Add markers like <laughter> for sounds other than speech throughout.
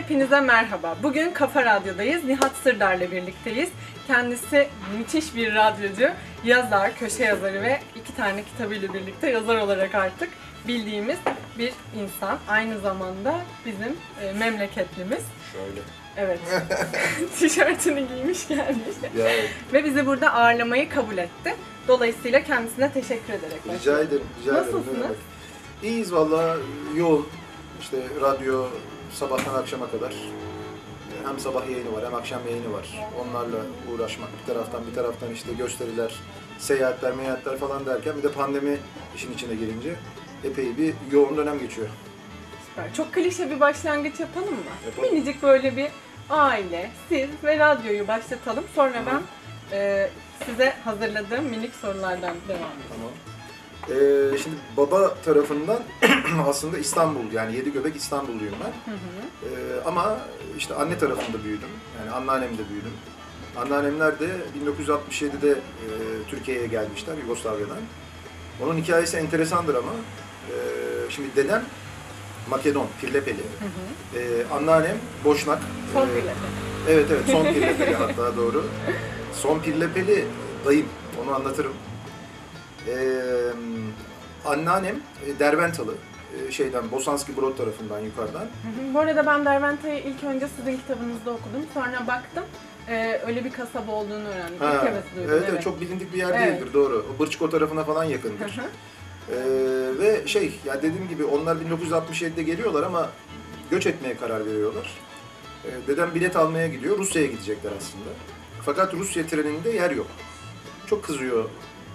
hepinize merhaba. Bugün Kafa Radyo'dayız. Nihat Sırdar'la birlikteyiz. Kendisi müthiş bir radyocu, yazar, köşe yazarı ve iki tane kitabıyla birlikte yazar olarak artık bildiğimiz bir insan. Aynı zamanda bizim e, memleketlimiz. Şöyle. Evet. <laughs> <laughs> Tişörtünü giymiş gelmiş. Ve bizi burada ağırlamayı kabul etti. Dolayısıyla kendisine teşekkür ederek rica başlıyorum. ederim, rica ederim. Nasılsınız? Demek. İyiyiz valla yoğun. İşte radyo sabahtan akşama kadar. Hem sabah yayını var hem akşam yayını var. Onlarla uğraşmak bir taraftan bir taraftan işte gösteriler, seyahatler, meyahatler falan derken bir de pandemi işin içine girince epey bir yoğun dönem geçiyor. Süper. Çok klişe bir başlangıç yapalım mı? Yapalım. Minicik böyle bir aile, siz ve radyoyu başlatalım. Sonra Hı. ben e, size hazırladığım minik sorulardan devam edeyim. Tamam. Ee, şimdi baba tarafından <clears throat> aslında İstanbul yani Yedi Göbek İstanbulluyum ben. Hı hı. Ee, ama işte anne tarafında büyüdüm. Yani anneannemde büyüdüm. Anneannemler de 1967'de e, Türkiye'ye gelmişler Yugoslavya'dan. Onun hikayesi enteresandır ama. e, şimdi dedem Makedon, Pirlepeli. Hı hı. Ee, anneannem Boşnak. Son Ee, bileti. Evet evet son <laughs> Pirlepeli hatta doğru. Son Pirlepeli dayım onu anlatırım. Ee, anneannem e, Derventalı. e, şeyden Bosanski Brod tarafından yukarıdan. Bu arada ben Derventa'yı ilk önce sizin kitabınızda okudum. Sonra baktım. e, öyle bir kasaba olduğunu öğrendim. İlk Ha, kez duydum. evet, evet çok bilindik bir yer Evet. değildir doğru. O Bırçko tarafına falan Hı yakındır. hı. Ee, ve şey ya dediğim gibi onlar 1967'de geliyorlar ama göç etmeye karar veriyorlar. Ee, dedem bilet almaya gidiyor. Rusya'ya gidecekler aslında. Fakat Rusya treninde yer yok. Çok kızıyor.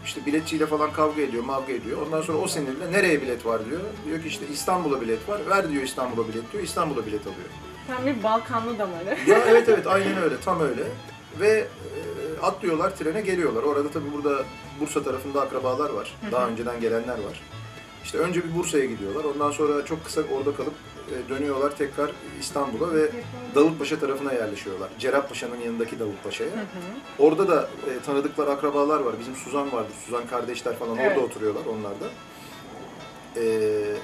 İşte biletçiyle falan kavga ediyor, mavga ediyor. Ondan sonra o sinirle nereye bilet var diyor. Diyor ki işte İstanbul'a bilet var. Ver diyor İstanbul'a bilet diyor. İstanbul'a bilet alıyor. Tam bir Balkanlı damarı. Ya evet evet aynen öyle tam öyle. Ve e, atlıyorlar trene geliyorlar. Orada tabii burada Bursa tarafında akrabalar var. Daha önceden gelenler var. İşte önce bir Bursa'ya gidiyorlar. Ondan sonra çok kısa orada kalıp dönüyorlar tekrar İstanbul'a ve Davutpaşa tarafına yerleşiyorlar. Cerrahpaşa'nın yanındaki Davutpaşa'ya. Hı hı. Orada da e, tanıdıkları akrabalar var. Bizim Suzan vardı. Suzan kardeşler falan Evet. orada oturuyorlar onlar da. E,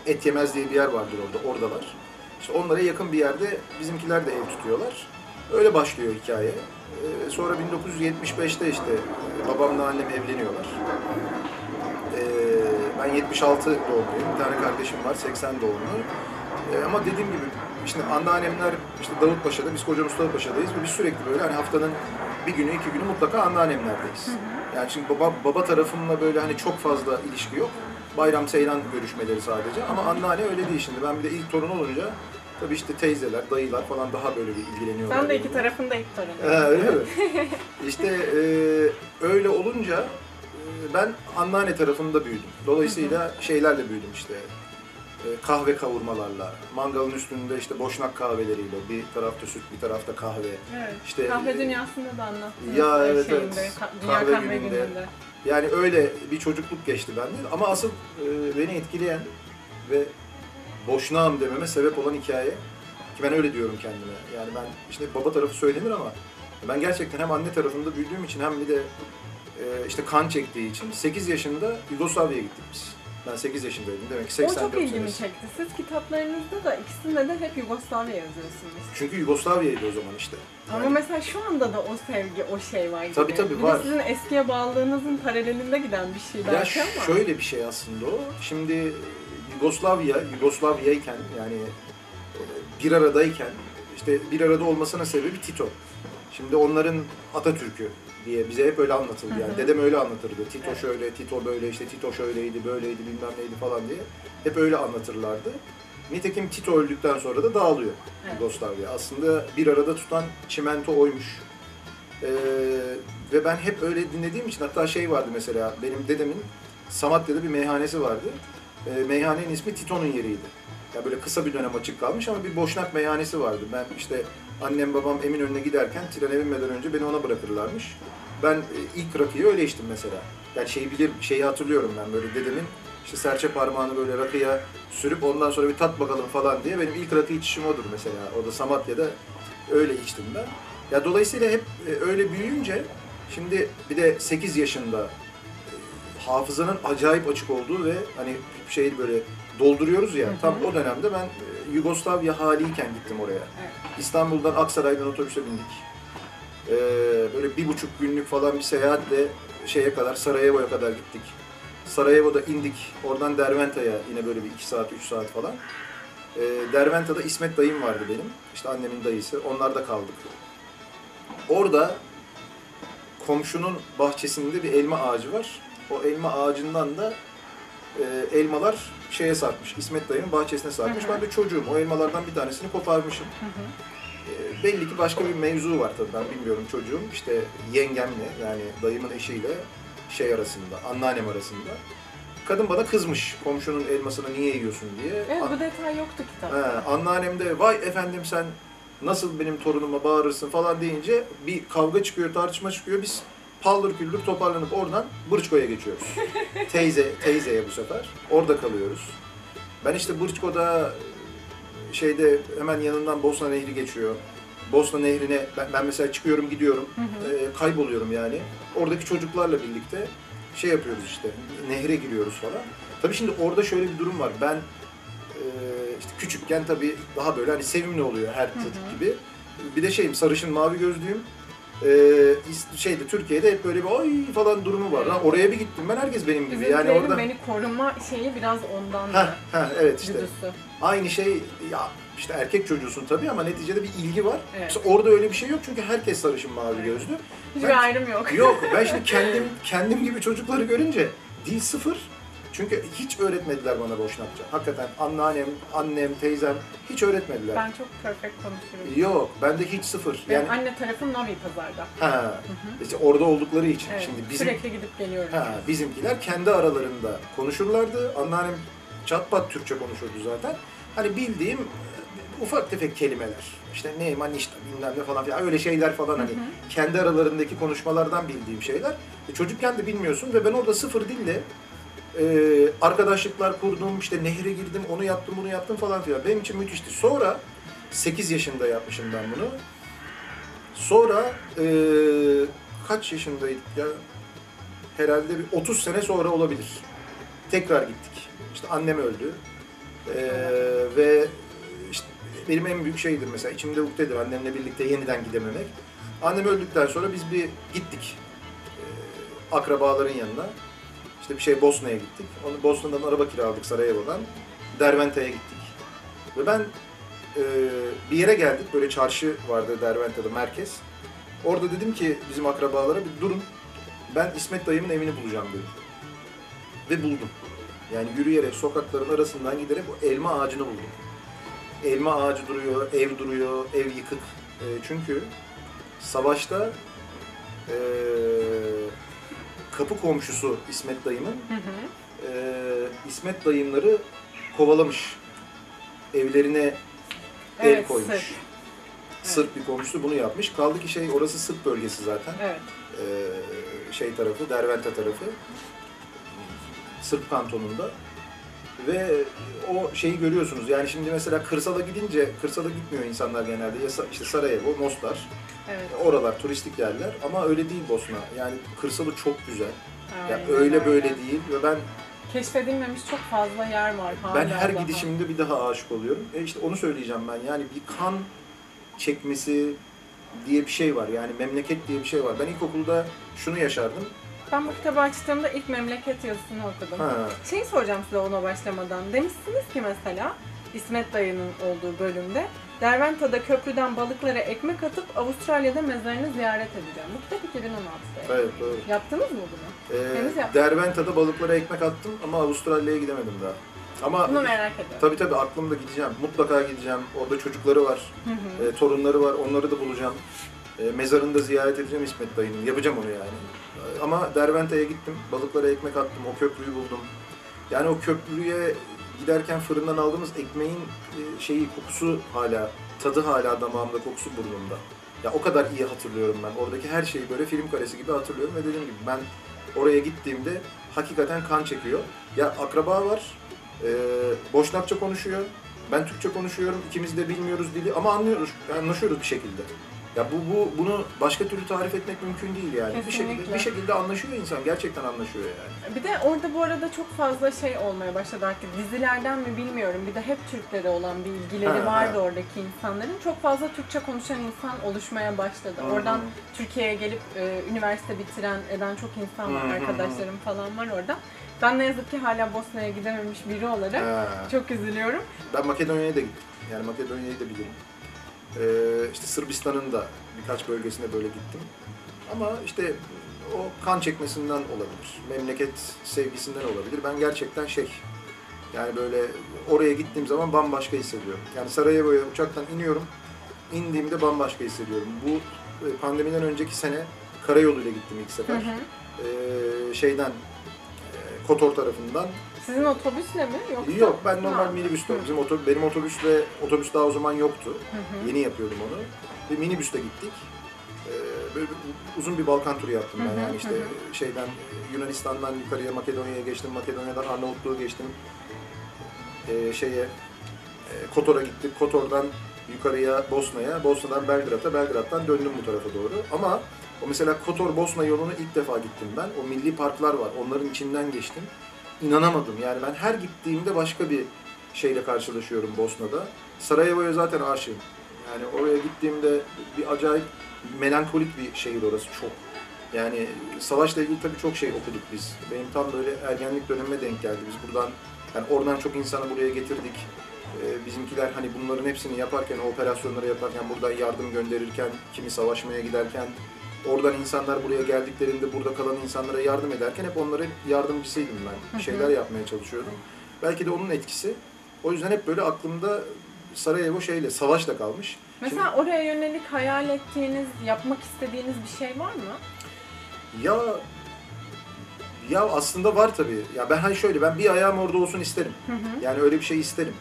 et yemez diye bir yer vardır orada. Oradalar. İşte onlara yakın bir yerde bizimkiler de ev tutuyorlar. Öyle başlıyor hikaye. E, sonra 1975'te işte e, babamla annem evleniyorlar. E, ben 76 doğumluyum. Bir tane kardeşim var 80 doğumlu. E, ama dediğim gibi işte anneannemler işte Davutpaşa'da, biz Koca Mustafa Paşa'dayız ve biz sürekli böyle hani haftanın bir günü, iki günü mutlaka anneannemlerdeyiz. Yani şimdi baba, baba tarafımla böyle hani çok fazla ilişki yok. Bayram, seyran görüşmeleri sadece ama anneanne öyle değil şimdi. Ben bir de ilk torun olunca tabii işte teyzeler, dayılar falan daha böyle bir ilgileniyorlar. Ben de iki benimle. tarafında ilk torunum. Ha, öyle mi? <laughs> İşte e, öyle olunca e, ben anneanne tarafında büyüdüm. Dolayısıyla şeylerle büyüdüm işte. E, kahve kavurmalarla, mangalın üstünde işte boşnak kahveleriyle, bir tarafta süt, bir tarafta kahve. Evet. İşte, kahve e, dünyasında da anlattınız. Ya, evet, şeyinde, evet. Dünya Kahve kahve, gününde. gününde. Yani öyle bir çocukluk geçti bende. Ama asıl e, beni etkileyen ve boşnağım dememe sebep olan hikaye ki ben öyle diyorum kendime. Yani ben işte baba tarafı söylenir ama ben gerçekten hem anne tarafında büyüdüğüm için hem bir de e, işte kan çektiği için 8 yaşında Yugoslavya'ya gittik biz. Ben 8 yaşındaydım demek ki O 84 çok ilgimi senesi. çekti. Siz kitaplarınızda da ikisinde de hep Yugoslavya yazıyorsunuz. Çünkü Yugoslavya'ydı o zaman işte. Ama Yani- mesela şu anda da o sevgi, o şey var gibi. Tabii, tabii, bir var. de sizin eskiye bağlılığınızın paralelinde giden bir şey Ya belki ama. şöyle bir şey aslında o. Şimdi Yugoslavya, Yugoslavya'yken yani e, bir aradayken işte bir arada olmasının sebebi Tito. Şimdi onların Atatürk'ü diye bize hep öyle anlatıldı yani. Hı hı. Dedem öyle anlatırdı. Tito Evet. şöyle, Tito böyle, işte Tito şöyleydi, böyleydi, bilmem neydi falan diye. Hep öyle anlatırlardı. Nitekim Tito öldükten sonra da dağılıyor Evet. Yugoslavya. Aslında bir arada tutan çimento oymuş. Ee, ve ben hep öyle dinlediğim için hatta şey vardı mesela benim dedemin Samatya'da bir meyhanesi vardı. Ee, meyhanenin ismi Tito'nun yeriydi. Ya böyle kısa bir dönem açık kalmış ama bir boşnak meyhanesi vardı. Ben işte annem babam Eminönü'ne giderken trene binmeden önce beni ona bırakırlarmış. Ben e, ilk rakıyı öyle içtim mesela. Yani şeyi bilir, şeyi hatırlıyorum ben böyle dedemin işte serçe parmağını böyle rakıya sürüp ondan sonra bir tat bakalım falan diye benim ilk rakı içişim odur mesela. O da Samatya'da öyle içtim ben. Ya dolayısıyla hep e, öyle büyüyünce şimdi bir de 8 yaşında e, hafızanın acayip açık olduğu ve hani şey böyle dolduruyoruz ya. Hı hı. Tam o dönemde ben e, Yugoslavya haliyken gittim oraya. Evet. İstanbul'dan Aksaray'dan otobüse bindik. Ee, böyle bir buçuk günlük falan bir seyahatle şeye kadar Sarajevo'ya kadar gittik. Sarajevo'da indik. Oradan Derventa'ya yine böyle bir iki saat, üç saat falan. Ee, Derventa'da İsmet dayım vardı benim. İşte annemin dayısı. Onlarda kaldık. Orada komşunun bahçesinde bir elma ağacı var. O elma ağacından da e, elmalar şeye sarkmış. İsmet dayının bahçesine sarkmış. Hı hı. Ben de çocuğum. O elmalardan bir tanesini koparmışım. Hı hı. E, belli ki başka bir mevzu var tabii ben bilmiyorum çocuğum. İşte yengemle yani dayımın eşiyle şey arasında, anneannem arasında. Kadın bana kızmış komşunun elmasını niye yiyorsun diye. Evet bu detay yoktu kitapta. He, anneannem de vay efendim sen nasıl benim torunuma bağırırsın falan deyince bir kavga çıkıyor, tartışma çıkıyor. Biz paldır küldür toparlanıp oradan Bırçko'ya geçiyoruz. <laughs> Teyze, teyzeye bu sefer. Orada kalıyoruz. Ben işte Bırçko'da şeyde hemen yanından Bosna Nehri geçiyor. Bosna Nehri'ne ben, ben mesela çıkıyorum gidiyorum. Hı hı. e, kayboluyorum yani. Oradaki çocuklarla birlikte şey yapıyoruz işte. Nehre giriyoruz falan. Tabii şimdi orada şöyle bir durum var. Ben e, işte küçükken tabii daha böyle hani sevimli oluyor her çocuk hı. gibi. Bir de şeyim sarışın mavi gözlüyüm. E, is- şeyde Türkiye'de hep böyle bir ay falan durumu var. Lan oraya bir gittim ben herkes benim gibi. Yani Bizimkilerin orada beni koruma şeyi biraz ondan da heh, evet işte. güdüsü. Aynı şey ya işte erkek çocuğusun tabii ama neticede bir ilgi var. Evet. İşte orada öyle bir şey yok çünkü herkes sarışın mavi Evet. gözlü. Hiçbir Ben- ayrım yok. Yok ben şimdi <laughs> kendim kendim gibi çocukları görünce dil sıfır. Çünkü hiç öğretmediler bana Boşnakça. Hakikaten anneannem, annem, teyzem hiç öğretmediler. Ben çok perfect konuşurum. Yok, bende hiç sıfır. Benim Yani anne tarafım Novi Pazar'da. ha, Hı hı. işte orada oldukları için. Evet, Şimdi bizim Sürekli gidip geliyorum. ha, bizimkiler kendi aralarında konuşurlardı. Anneannem çat pat Türkçe konuşurdu zaten. Hani bildiğim e, ufak tefek kelimeler. İşte neyman işte bilmem ne falan filan öyle şeyler falan hani Hı hı. kendi aralarındaki konuşmalardan bildiğim şeyler. E, çocukken de bilmiyorsun ve ben orada sıfır dille e, arkadaşlıklar kurdum, işte nehre girdim, onu yaptım, bunu yaptım falan filan. Benim için müthişti. Sonra 8 yaşında yapmışım ben bunu. Sonra e, kaç yaşındaydık ya? Herhalde bir 30 sene sonra olabilir. Tekrar gittik. İşte annem öldü. E, ve işte benim en büyük şeydir mesela içimde ukdedir annemle birlikte yeniden gidememek. Annem öldükten sonra biz bir gittik e, akrabaların yanına. İşte bir şey Bosna'ya gittik. Onu Bosna'dan araba kiraladık Sarajevo'dan. Derventa'ya gittik. Ve ben e, bir yere geldik. Böyle çarşı vardı Derventa'da merkez. Orada dedim ki bizim akrabalara bir durun. Ben İsmet dayımın evini bulacağım dedim. Ve buldum. Yani yürüyerek sokakların arasından giderek o elma ağacını buldum. Elma ağacı duruyor, ev duruyor, ev yıkık. E, çünkü savaşta e, kapı komşusu İsmet dayımın Hı hı. e, İsmet dayımları kovalamış. Evlerine el Evet, koymuş. Sırp. Sırp bir komşusu bunu yapmış. Kaldı ki şey orası Sırp bölgesi zaten. Evet. Ee, şey tarafı, Derventa tarafı. Sırp kantonunda. Ve o şeyi görüyorsunuz. Yani şimdi mesela kırsala gidince, kırsala gitmiyor insanlar genelde. Ya işte Sarajevo, Mostar. Evet. Oralar turistik yerler ama öyle değil Bosna. Yani kırsalı çok güzel. Aynen öyle böyle değil ve ben Keşfedilmemiş çok fazla yer var hala Ben her daha. gidişimde bir daha aşık oluyorum. E işte onu söyleyeceğim ben. Yani bir kan çekmesi diye bir şey var. Yani memleket diye bir şey var. Ben ilkokulda şunu yaşardım. Ben bu kitabı açtığımda ilk memleket yazısını okudum. Ha, Şey soracağım size ona başlamadan. Demişsiniz ki mesela İsmet dayının olduğu bölümde Derventa'da köprüden balıklara ekmek atıp Avustralya'da mezarını ziyaret edeceğim. Bu kitap 2016'da. evet doğru. Yaptınız mı bunu? Ee, Henüz yapmadım. Derventa'da balıklara ekmek attım ama Avustralya'ya gidemedim daha. Ama Bunu merak ediyorum. tabii tabii aklımda gideceğim. Mutlaka gideceğim. Orada çocukları var, Hı hı. e, torunları var. Onları da bulacağım. E, mezarını da ziyaret edeceğim İsmet dayının. Yapacağım onu yani. E, Ama Derventa'ya gittim. Balıklara ekmek attım. O köprüyü buldum. Yani o köprüye giderken fırından aldığımız ekmeğin e, şeyi kokusu hala, tadı hala damağımda, kokusu burnumda. Ya o kadar iyi hatırlıyorum ben. Oradaki her şeyi böyle film karesi gibi hatırlıyorum ve dediğim gibi ben oraya gittiğimde hakikaten kan çekiyor. Ya akraba var, e, Boşnakça konuşuyor, ben Türkçe konuşuyorum, ikimiz de bilmiyoruz dili ama anlıyoruz, anlaşıyoruz bir şekilde. Ya bu, bu bunu başka türlü tarif etmek mümkün değil yani. Bir şekilde Kesinlikle. bir şekilde anlaşıyor insan. Gerçekten anlaşıyor yani. Bir de orada bu arada çok fazla şey olmaya başladı artık dizilerden mi bilmiyorum. Bir de hep Türklere olan bir ilgileri Ha, vardı ha. oradaki insanların. Çok fazla Türkçe konuşan insan oluşmaya başladı. Hı hı. Oradan Türkiye'ye gelip e, üniversite bitiren eden çok insan var. Hı hı hı. Arkadaşlarım falan var orada. Ben ne yazık ki hala Bosna'ya gidememiş biri olarak Ha. çok üzülüyorum. Ben Makedonya'ya da gittim. Yani Makedonya'yı da bilirim. Ee, işte Sırbistan'ın da birkaç bölgesine böyle gittim. Ama işte o kan çekmesinden olabilir. Memleket sevgisinden olabilir. Ben gerçekten şey yani böyle oraya gittiğim zaman bambaşka hissediyorum. Yani Sarajevo'ya uçaktan iniyorum. İndiğimde bambaşka hissediyorum. Bu e, pandemiden önceki sene karayoluyla gittim ilk Hı sefer. hı. Ee, şeyden e, Kotor tarafından Sizin otobüsle mi yoksa? Yok ben normal Ha. minibüste. Bizim otobüs, benim otobüsle otobüs daha o zaman yoktu. Hı hı. Yeni yapıyordum onu. Ve minibüste gittik. Ee, böyle bir- uzun bir Balkan turu yaptım ben hı, yani işte hı hı. şeyden Yunanistan'dan yukarıya Makedonya'ya geçtim. Makedonya'dan Arnavutluğ'a geçtim. Ee, şeye e, Kotor'a gittik. Kotor'dan yukarıya Bosna'ya, Bosna'dan Belgrad'a, Belgrad'dan döndüm bu tarafa doğru. Ama o mesela Kotor-Bosna yolunu ilk defa gittim ben. O milli parklar var. Onların içinden geçtim. İnanamadım. Yani ben her gittiğimde başka bir şeyle karşılaşıyorum Bosna'da. Sarajevo'ya zaten aşığım. Yani oraya gittiğimde bir acayip melankolik bir şehir orası çok. Yani savaşla ilgili tabii çok şey okuduk biz. Benim tam böyle ergenlik dönemime denk geldi. Biz buradan, yani oradan çok insanı buraya getirdik. Ee, bizimkiler hani bunların hepsini yaparken, operasyonları yaparken, buradan yardım gönderirken, kimi savaşmaya giderken, oradan insanlar buraya geldiklerinde burada kalan insanlara yardım ederken hep onların yardımcısıydım ben. Bir şeyler yapmaya çalışıyordum. Belki de onun etkisi. O yüzden hep böyle aklımda Sarajevo şeyle, savaşla kalmış. Mesela oraya yönelik hayal ettiğiniz, yapmak istediğiniz bir şey var mı? Ya ya aslında var tabii. Ya ben hani şöyle ben bir ayağım orada olsun isterim. Hı hı. Yani öyle bir şey isterim.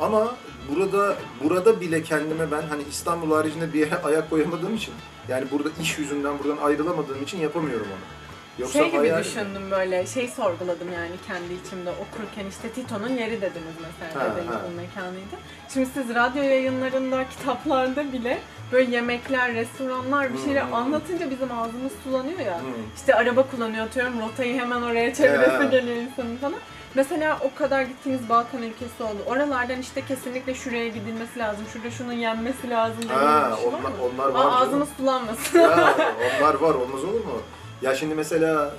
Ama burada burada bile kendime ben hani İstanbul haricinde bir yere <laughs> ayak koyamadığım için yani burada iş yüzünden buradan ayrılamadığım için yapamıyorum onu. Yoksa şey gibi hayal- düşündüm böyle, şey sorguladım yani kendi içimde okurken işte Tito'nun yeri dediniz mesela, Ha, ha. o mekanıydı. Şimdi siz radyo yayınlarında, kitaplarda bile böyle yemekler, restoranlar bir şeyler Hmm. anlatınca bizim ağzımız sulanıyor ya. Hı. İşte araba kullanıyor atıyorum, rotayı hemen oraya çeviresi Ya. geliyor insanın falan. Mesela o kadar gittiğiniz Balkan ülkesi oldu. Oralardan işte kesinlikle şuraya gidilmesi lazım, şurada şunun yenmesi lazım dediğiniz Ha, bir şey var onlar, mı? onlar Aa, var. canım. ağzımız sulanmasın. ya, <laughs> onlar var olmaz olur mu? Ya şimdi mesela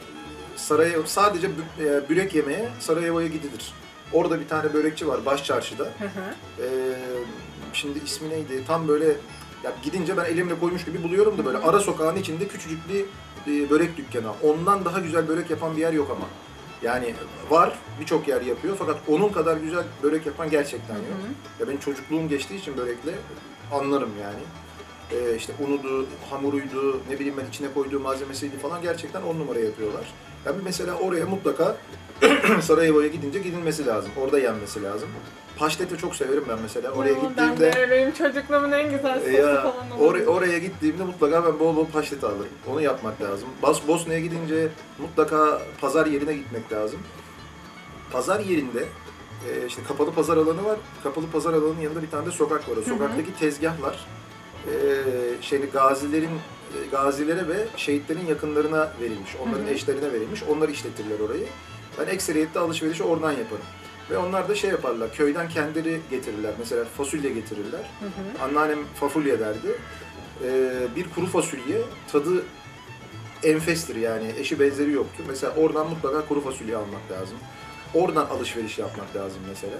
Sarajevo sadece bü- e, börek yemeye Sarajevo'ya gidilir. Orada bir tane börekçi var baş çarşıda. Hı hı. Ee, şimdi ismi neydi? Tam böyle ya gidince ben elimle koymuş gibi buluyorum da böyle ara sokağın içinde küçücük bir, bir börek dükkanı. Ondan daha güzel börek yapan bir yer yok ama. Yani var, birçok yer yapıyor fakat onun kadar güzel börek yapan gerçekten yok. Ya benim çocukluğum geçtiği için börekle anlarım yani. Ee, işte unudu, hamuruydu, ne bileyim ben içine koyduğu malzemesiydi falan gerçekten on numara yapıyorlar. Yani mesela oraya mutlaka <clears throat> Sarajevo'ya gidince gidilmesi lazım. Orada yenmesi lazım. Paşteti çok severim ben mesela. Oraya Ya, Ben gittiğimde de benim çocukluğumun en güzel sosu ya falan or- oraya gittiğimde mutlaka ben bol bol paşteti alırım. Onu yapmak lazım. Bas Bosna'ya gidince mutlaka pazar yerine gitmek lazım. Pazar yerinde e, işte kapalı pazar alanı var. Kapalı pazar alanının yanında bir tane de sokak var. O sokaktaki tezgahlar e, şeyli gazilerin gazilere ve şehitlerin yakınlarına verilmiş. Onların Hı hı. eşlerine verilmiş. Onlar işletirler orayı. Ben ekseriyette alışverişi oradan yaparım. Ve onlar da şey yaparlar, köyden kendileri getirirler. Mesela fasulye getirirler. Hı hı. Anneannem fasulye derdi. Ee, bir kuru fasulye tadı enfestir yani eşi benzeri yoktur. Mesela oradan mutlaka kuru fasulye almak lazım. Oradan alışveriş yapmak lazım mesela.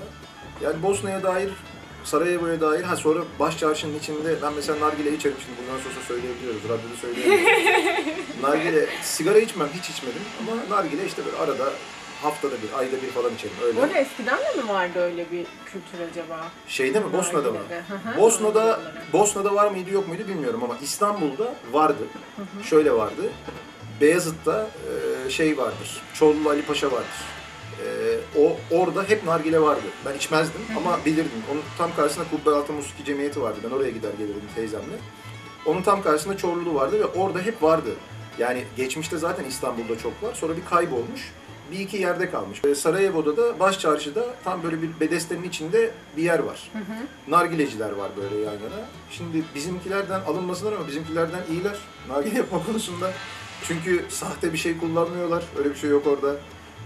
Yani Bosna'ya dair, Sarajevo'ya dair, ha sonra baş çarşının içinde ben mesela nargile içerim şimdi bundan sonra söyleyebiliyoruz, radyoda söyleyebiliyoruz. <laughs> nargile, sigara içmem, hiç içmedim ama nargile işte böyle arada haftada bir, ayda bir falan içerim öyle. Orada eskiden de mi vardı öyle bir kültür acaba? Şeyde mi? Bosna'da mı? Bosna'da. Bosna'da var mıydı yok muydu bilmiyorum ama İstanbul'da vardı. Şöyle vardı. Beyazıt'ta şey vardır. Çorlu Ali Paşa vardır. E, o orada hep nargile vardı. Ben içmezdim ama bilirdim. Onun tam karşısında Kubbealtı Musiki Cemiyeti vardı. Ben oraya gider gelirdim teyzemle. Onun tam karşısında Çorlulu vardı ve orada hep vardı. Yani geçmişte zaten İstanbul'da çok var. Sonra bir kaybolmuş. bir iki yerde kalmış. Ee, Sarajevo'da da baş çarşıda tam böyle bir bedestenin içinde bir yer var. Nargileciler var böyle yan yana. Şimdi bizimkilerden alınmasınlar ama bizimkilerden iyiler nargile yapma <laughs> konusunda. Çünkü sahte bir şey kullanmıyorlar. Öyle bir şey yok orada.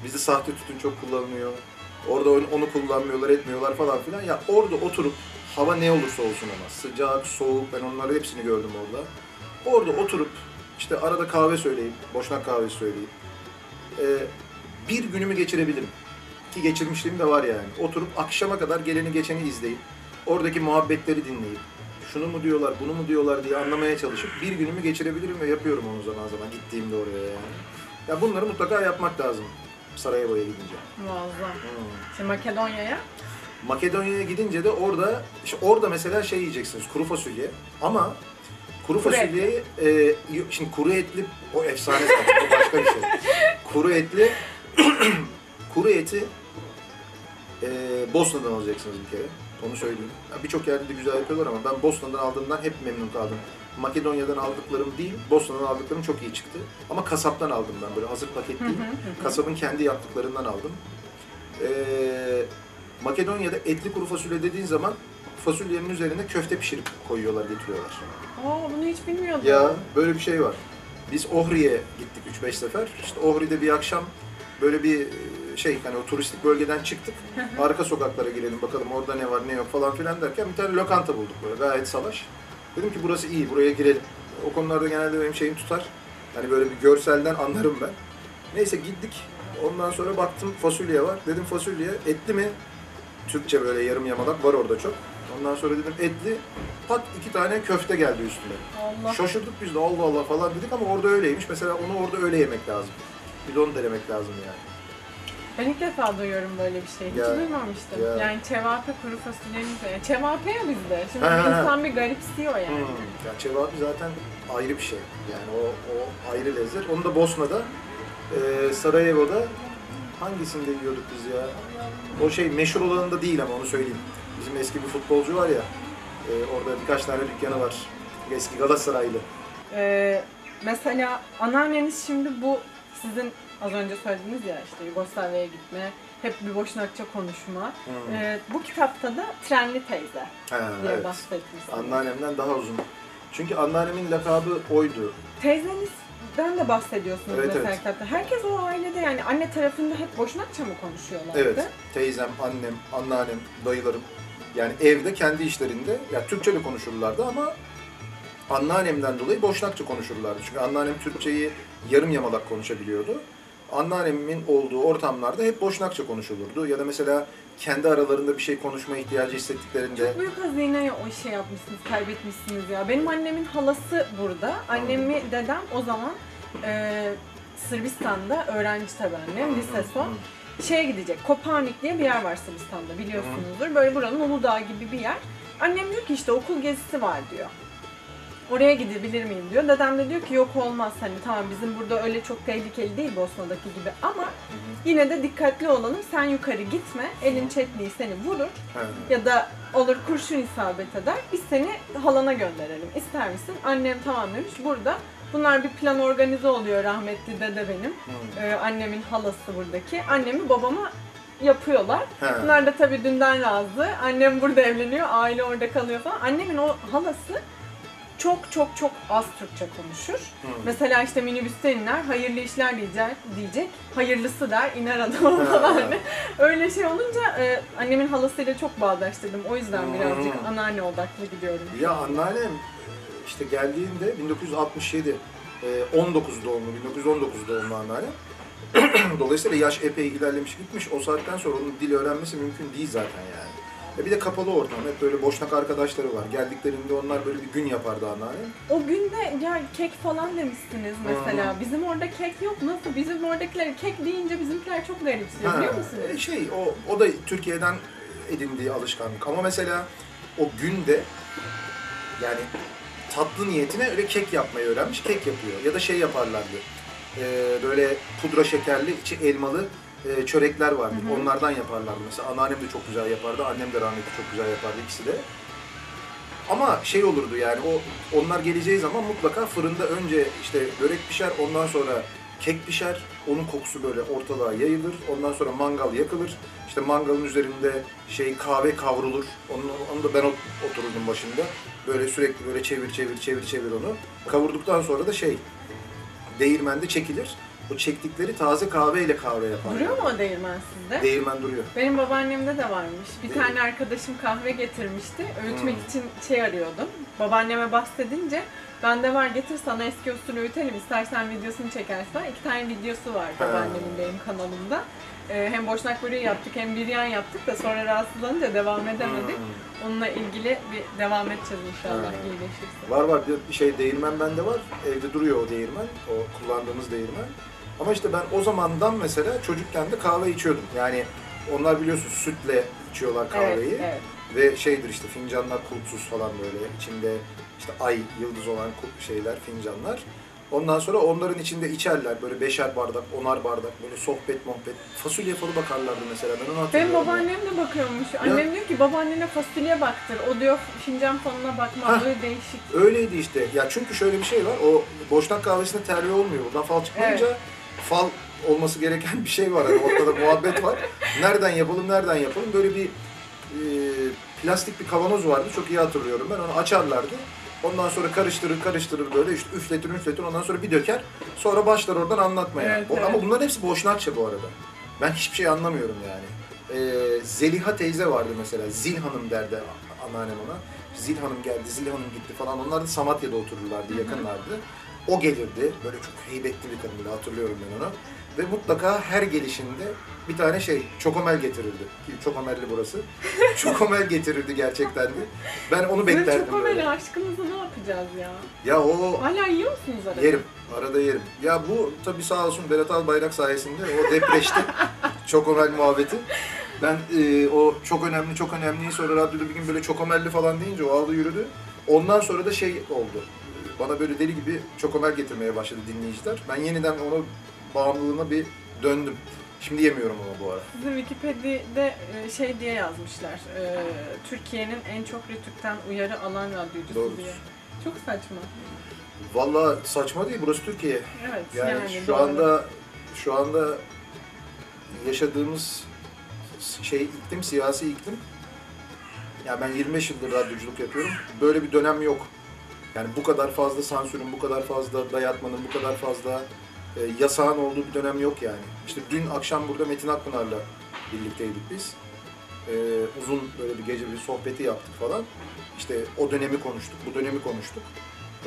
Bizde sahte tütün çok kullanılıyor. Orada onu, kullanmıyorlar, etmiyorlar falan filan. Ya orada oturup hava ne olursa olsun ama sıcak, soğuk ben onları hepsini gördüm orada. Orada oturup işte arada kahve söyleyip, boşnak kahvesi söyleyip e, bir günümü geçirebilirim. Ki geçirmişliğim de var yani. Oturup akşama kadar geleni geçeni izleyip, oradaki muhabbetleri dinleyip, şunu mu diyorlar, bunu mu diyorlar diye anlamaya çalışıp bir günümü geçirebilirim ve yapıyorum onu zaman zaman gittiğimde oraya yani. Ya bunları mutlaka yapmak lazım Sarajevo'ya gidince. Muazzam. Hmm. Şimdi Makedonya'ya Makedonya'ya gidince de orada, işte orada mesela şey yiyeceksiniz, kuru fasulye. Ama kuru Kuru fasulyeyi, e, şimdi kuru etli, o efsane zaten, o başka bir şey. <laughs> Kuru etli, <clears throat> kuru eti e, Bosna'dan alacaksınız bir kere. Onu söyleyeyim. Birçok yerde de güzel yapıyorlar ama ben Bosna'dan aldığımdan hep memnun kaldım. Makedonya'dan aldıklarım değil, Bosna'dan aldıklarım çok iyi çıktı. Ama kasaptan aldım ben böyle hazır paket değil. Kasabın kendi yaptıklarından aldım. Ee, Makedonya'da etli kuru fasulye dediğin zaman fasulyenin üzerine köfte pişirip koyuyorlar, getiriyorlar. Aa bunu hiç bilmiyordum. Ya böyle bir şey var. Biz Ohri'ye gittik 3-5 sefer. İşte Ohri'de bir akşam böyle bir e, şey hani o turistik bölgeden çıktık. Arka sokaklara girelim bakalım orada ne var ne yok falan filan derken bir tane lokanta bulduk böyle gayet salaş. Dedim ki burası iyi buraya girelim. O konularda genelde benim şeyim tutar. Hani böyle bir görselden anlarım ben. Neyse gittik. Ondan sonra baktım fasulye var. Dedim fasulye etli mi? Türkçe böyle yarım yamalak var orada çok. Ondan sonra dedim etli. Pat iki tane köfte geldi üstüne. Allah. Şaşırdık biz de Allah Allah falan dedik ama orada öyleymiş. Mesela onu orada öyle yemek lazım. Bir de onu denemek lazım yani. Ben ilk defa duyuyorum böyle bir şey. Hiç Ya, duymamıştım. ya. Yani çevape kuru fasulyenin yani çevape ya bizde. Şimdi Ha, ha, ha. insan bir garipsiyor yani. Hmm. Ya cevapi zaten ayrı bir şey. Yani o, o ayrı lezzet. Onu da Bosna'da, e, Sarajevo'da hangisinde yiyorduk biz ya? O şey meşhur olanında değil ama onu söyleyeyim. Bizim eski bir futbolcu var ya, e, orada birkaç tane dükkanı var. Eski Galatasaraylı. Ee, mesela anneanneniz şimdi bu sizin az önce söylediğiniz ya işte Yugoslavya'ya gitme, hep bir boşnakça konuşma. Hmm. Ee, bu kitapta da Trenli teyze Ha, diye evet. bahsetmişsiniz. Anneannemden daha uzun. Çünkü anneannemin lakabı oydu. Teyzenizden de bahsediyorsunuz Evet, mesela evet. kitapta. Herkes o ailede yani anne tarafında hep boşnakça mı konuşuyorlardı? Evet. Teyzem, annem, anneannem, dayılarım. Yani evde kendi işlerinde ya Türkçe de konuşurlardı ama anneannemden dolayı Boşnakça konuşurlardı. Çünkü anneannem Türkçeyi yarım yamalak konuşabiliyordu. Anneannemin olduğu ortamlarda hep Boşnakça konuşulurdu. Ya da mesela kendi aralarında bir şey konuşma ihtiyacı hissettiklerinde Çok büyük hazineye o şey yapmışsınız, kaybetmişsiniz ya. Benim annemin halası burada. Annemi dedem o zaman e, Sırbistan'da öğrenci tabii annem, lise son. Şeye gidecek, Kopernik diye bir yer var Sırbistan'da biliyorsunuzdur. Böyle buranın Uludağ gibi bir yer. Annem diyor ki işte okul gezisi var diyor. Oraya gidebilir miyim diyor. Dedem de diyor ki yok olmaz hani tamam bizim burada öyle çok tehlikeli değil Bosna'daki gibi ama yine de dikkatli olalım. Sen yukarı gitme. Elin çetliği seni vurur ya da olur kurşun isabet eder. Biz seni halana gönderelim. İster misin? Annem tamam demiş. Burada bunlar bir plan organize oluyor rahmetli dede benim. Ee, annemin halası buradaki. Annemi babama yapıyorlar. He. Bunlar da tabii dünden razı. Annem burada evleniyor, aile orada kalıyor falan. Annemin o halası çok çok çok az Türkçe konuşur. Hı. Mesela işte minibüste iner, hayırlı işler diyecek, diyecek. hayırlısı der, iner adam <laughs> falan. Öyle şey olunca e, annemin halasıyla çok bağdaştırdım. O yüzden Hmm. birazcık anneanne odaklı gidiyorum. Ya anneannem e, işte geldiğinde 1967, e, 19 doğumlu, 1919 doğumlu anneannem. <clears throat> Dolayısıyla yaş epey ilerlemiş gitmiş. O saatten sonra onun dil öğrenmesi mümkün değil zaten yani. E bir de kapalı ortam. Hep böyle boşnak arkadaşları var. Geldiklerinde onlar böyle bir gün yapardı anneannem. O günde ya kek falan demişsiniz mesela. Hı. Bizim orada kek yok. Nasıl? Bizim oradakiler kek deyince bizimkiler çok garipsiyor Ha, biliyor musunuz? e, Şey, o, o da Türkiye'den edindiği alışkanlık. Ama mesela o günde yani tatlı niyetine öyle kek yapmayı öğrenmiş, kek yapıyor. Ya da şey yaparlardı. e, böyle pudra şekerli, içi elmalı e, çörekler vardı. Hı hı. Onlardan yaparlardı. Mesela anneannem de çok güzel yapardı, annem de rahmetli çok güzel yapardı ikisi de. Ama şey olurdu yani o onlar geleceği zaman mutlaka fırında önce işte börek pişer, ondan sonra kek pişer, Onun kokusu böyle ortalığa yayılır. Ondan sonra mangal yakılır. İşte mangalın üzerinde şey kahve kavrulur. Onu, onu da ben ot- otururdum başında. Böyle sürekli böyle çevir çevir çevir çevir onu. Kavurduktan sonra da şey değirmende çekilir. O çektikleri taze kahveyle kahve yapar. Duruyor mu o değirmen sizde? Değirmen duruyor. Benim babaannemde de varmış. Bir Değil tane arkadaşım kahve getirmişti. Öğütmek Hmm. için şey arıyordum. Babaanneme bahsedince bende var getir sana eski usul öğütelim istersen videosunu çekersen. İki tane videosu var babaannemin benim kanalımda. Ee, hem boşnak böreği yaptık hem biryan yaptık da sonra rahatsızlanınca devam edemedik. Hmm. Onunla ilgili bir devam edeceğiz inşallah Ha. iyileşirse. Var var bir şey değirmen bende var. Evde duruyor o değirmen. O kullandığımız değirmen. Ama işte ben o zamandan mesela çocukken de kahve içiyordum. Yani onlar biliyorsun sütle içiyorlar kahveyi. Evet, evet. Ve şeydir işte fincanlar kulpsuz falan böyle içinde işte ay, yıldız olan şeyler, fincanlar. Ondan sonra onların içinde içerler böyle beşer bardak, onar bardak böyle sohbet muhabbet. Fasulye falı bakarlardı mesela ben onu hatırlıyorum. Benim babaannem de bakıyormuş. Annem diyor ki babaannene fasulye baktır. O diyor fincan falına bakmaz. Hah. Böyle değişik. Öyleydi işte. Ya çünkü şöyle bir şey var. O boşnak kahvesinde terli olmuyor. Buradan fal çıkmayınca fal olması gereken bir şey var. Hani ortada muhabbet var. Nereden yapalım, nereden yapalım? Böyle bir e, plastik bir kavanoz vardı. Çok iyi hatırlıyorum ben. Onu açarlardı. Ondan sonra karıştırır karıştırır böyle işte üfletir üfletir ondan sonra bir döker. Sonra başlar oradan anlatmaya. Evet, evet. Ama bunların hepsi boşnakça bu arada. Ben hiçbir şey anlamıyorum yani. Ee, Zeliha teyze vardı mesela. Zil Hanım derdi anneannem ona. Zil Hanım geldi, Zil Hanım gitti falan. Onlar da Samatya'da otururlardı, yakınlardı. O gelirdi. Böyle çok heybetli bir kadın bile hatırlıyorum ben onu. Ve mutlaka her gelişinde bir tane şey, çokomel getirirdi. Ki Çokomelli burası. <laughs> çokomel getirirdi gerçekten de. Ben onu Sizin beklerdim çok böyle. aşkınızı ne yapacağız ya? Ya o Hala yiyor musunuz arada? Yerim. Arada yerim. Ya bu tabii sağ olsun Berat Albayrak sayesinde o depreşti. <laughs> çok önemli muhabbeti. Ben e, o çok önemli çok önemliyi sonra radyoda bir gün böyle çok önemli falan deyince o aldı yürüdü. Ondan sonra da şey oldu. Bana böyle deli gibi çok ömer getirmeye başladı dinleyiciler. Ben yeniden ona bağımlılığına bir döndüm. Şimdi yemiyorum ama bu ara. Sizin Wikipedia'da e, şey diye yazmışlar. e, Türkiye'nin en çok Rütük'ten uyarı alan radyocusu Doğrudur. diye. Çok saçma. Vallahi saçma değil burası Türkiye. Evet Yani, yani, şu doğru. anda şu anda yaşadığımız şey iklim, siyasi iklim. Ya ben 25 yıldır radyoculuk yapıyorum. Böyle bir dönem yok. Yani bu kadar fazla sansürün, bu kadar fazla dayatmanın, bu kadar fazla e, yasağın olduğu bir dönem yok yani. İşte dün akşam burada Metin Akpınar'la birlikteydik biz. E, uzun böyle bir gece bir sohbeti yaptık falan. İşte o dönemi konuştuk, bu dönemi konuştuk.